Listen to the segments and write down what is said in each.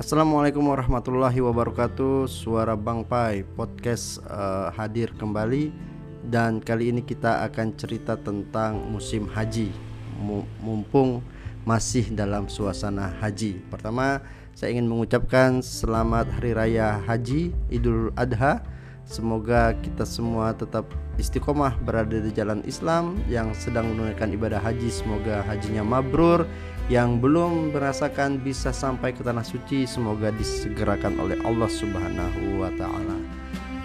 Assalamualaikum warahmatullahi wabarakatuh. Suara Bang Pai Podcast uh, hadir kembali. Dan kali ini kita akan cerita tentang musim haji. Mumpung masih dalam suasana haji. Pertama saya ingin mengucapkan selamat Hari Raya Haji Idul Adha Semoga kita semua tetap istiqomah berada di jalan Islam Yang sedang menunaikan ibadah haji Semoga hajinya mabrur yang belum merasakan bisa sampai ke tanah suci semoga disegerakan oleh Allah Subhanahu wa taala.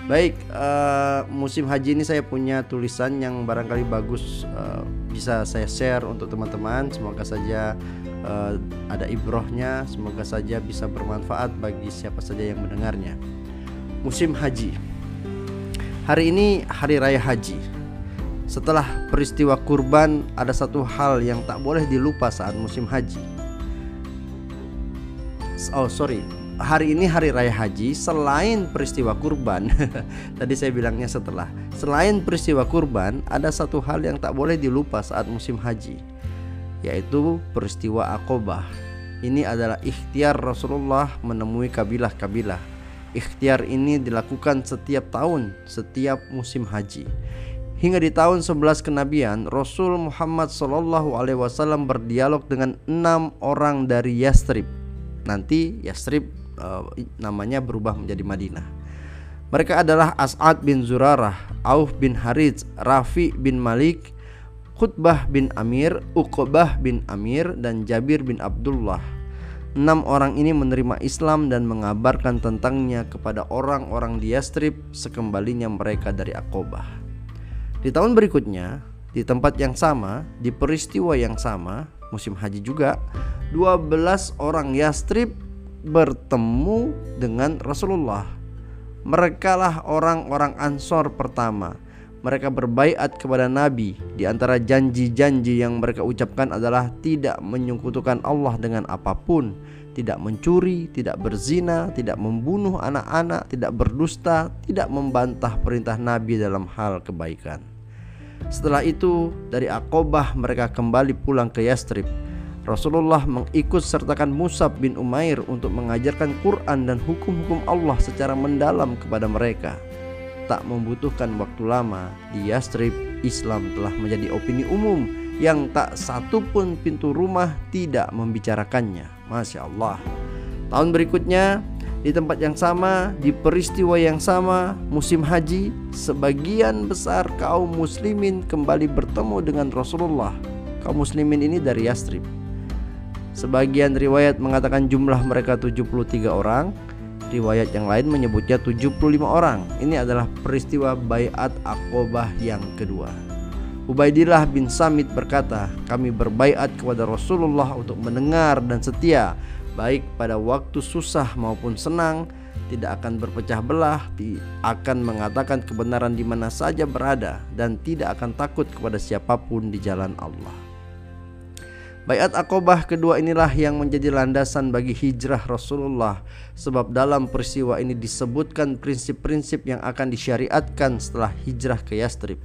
Baik, uh, musim haji ini saya punya tulisan yang barangkali bagus uh, bisa saya share untuk teman-teman. Semoga saja uh, ada ibrohnya, semoga saja bisa bermanfaat bagi siapa saja yang mendengarnya. Musim haji. Hari ini hari raya haji. Setelah peristiwa kurban ada satu hal yang tak boleh dilupa saat musim haji. Oh sorry, hari ini hari raya haji selain peristiwa kurban. Tadi saya bilangnya setelah. Selain peristiwa kurban ada satu hal yang tak boleh dilupa saat musim haji yaitu peristiwa akobah ini adalah ikhtiar Rasulullah menemui kabilah-kabilah ikhtiar ini dilakukan setiap tahun setiap musim haji Hingga di tahun 11 kenabian, Rasul Muhammad Shallallahu Alaihi Wasallam berdialog dengan enam orang dari Yastrib. Nanti Yastrib uh, namanya berubah menjadi Madinah. Mereka adalah As'ad bin Zurarah, Auf bin Harits, Rafi bin Malik, Khutbah bin Amir, Uqbah bin Amir, dan Jabir bin Abdullah. Enam orang ini menerima Islam dan mengabarkan tentangnya kepada orang-orang di Yastrib sekembalinya mereka dari Aqobah. Di tahun berikutnya, di tempat yang sama, di peristiwa yang sama, musim haji juga, 12 orang Yastrib bertemu dengan Rasulullah. Mereka lah orang-orang Ansor pertama. Mereka berbaiat kepada Nabi. Di antara janji-janji yang mereka ucapkan adalah tidak menyekutukan Allah dengan apa pun, tidak mencuri, tidak berzina, tidak membunuh anak-anak, tidak berdusta, tidak membantah perintah Nabi dalam hal kebaikan. Setelah itu dari Aqobah mereka kembali pulang ke Yastrib. Rasulullah mengikut sertakan Musab bin Umair untuk mengajarkan Quran dan hukum-hukum Allah secara mendalam kepada mereka. Tak membutuhkan waktu lama di Yastrib, Islam telah menjadi opini umum yang tak satu pun pintu rumah tidak membicarakannya. Masya Allah. Tahun berikutnya di tempat yang sama, di peristiwa yang sama, musim haji, sebagian besar kaum muslimin kembali bertemu dengan Rasulullah. Kaum muslimin ini dari Yastrib. Sebagian riwayat mengatakan jumlah mereka 73 orang, riwayat yang lain menyebutnya 75 orang. Ini adalah peristiwa Bayat Aqobah yang kedua. Ubaidillah bin Samit berkata, "Kami berbaiat kepada Rasulullah untuk mendengar dan setia baik pada waktu susah maupun senang, tidak akan berpecah belah, akan mengatakan kebenaran di mana saja berada, dan tidak akan takut kepada siapa pun di jalan Allah. Bayat Akobah kedua inilah yang menjadi landasan bagi hijrah Rasulullah Sebab dalam peristiwa ini disebutkan prinsip-prinsip yang akan disyariatkan setelah hijrah ke Yastrib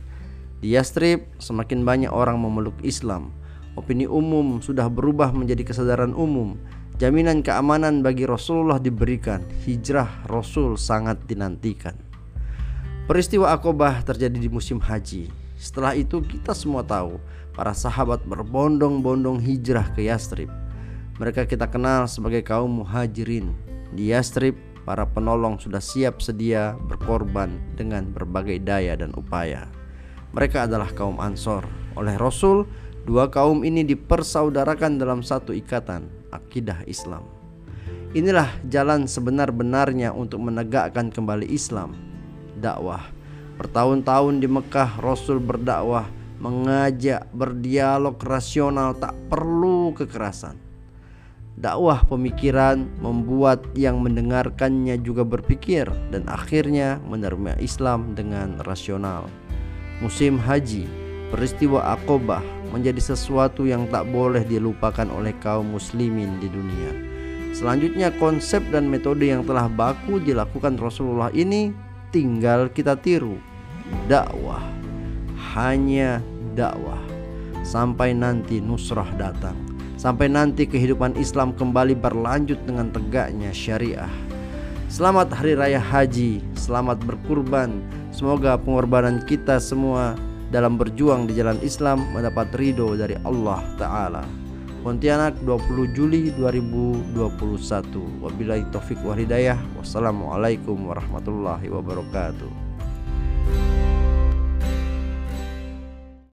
Di Yastrib semakin banyak orang memeluk Islam Opini umum sudah berubah menjadi kesadaran umum Jaminan keamanan bagi Rasulullah diberikan. Hijrah Rasul sangat dinantikan. Peristiwa Akobah terjadi di musim haji. Setelah itu kita semua tahu para sahabat berbondong-bondong hijrah ke Yastrib. Mereka kita kenal sebagai kaum muhajirin. Di Yastrib, para penolong sudah siap sedia berkorban dengan berbagai daya dan upaya. Mereka adalah kaum Ansor. Oleh Rasul, dua kaum ini dipersaudarakan dalam satu ikatan, akidah Islam. Inilah jalan sebenar-benarnya untuk menegakkan kembali Islam. Dakwah. Bertahun-tahun di Mekah Rasul berdakwah, mengajak berdialog rasional tak perlu kekerasan. Dakwah pemikiran membuat yang mendengarkannya juga berpikir dan akhirnya menerima Islam dengan rasional. Musim haji, peristiwa Aqobah, menjadi sesuatu yang tak boleh dilupakan oleh kaum muslimin di dunia. Selanjutnya konsep dan metode yang telah baku dilakukan Rasulullah ini tinggal kita tiru. Dakwah. Hanya dakwah. Sampai nanti nusrah datang. sampai nanti kehidupan Islam kembali berlanjut dengan tegaknya syariah. Selamat Hari Raya Haji, selamat berkurban. Semoga pengorbanan kita semua dalam berjuang di jalan Islam mendapat ridho dari Allah Ta'ala. Pontianak 20 Juli 2021 Wabillahi taufik wa hidayah Wassalamualaikum warahmatullahi wabarakatuh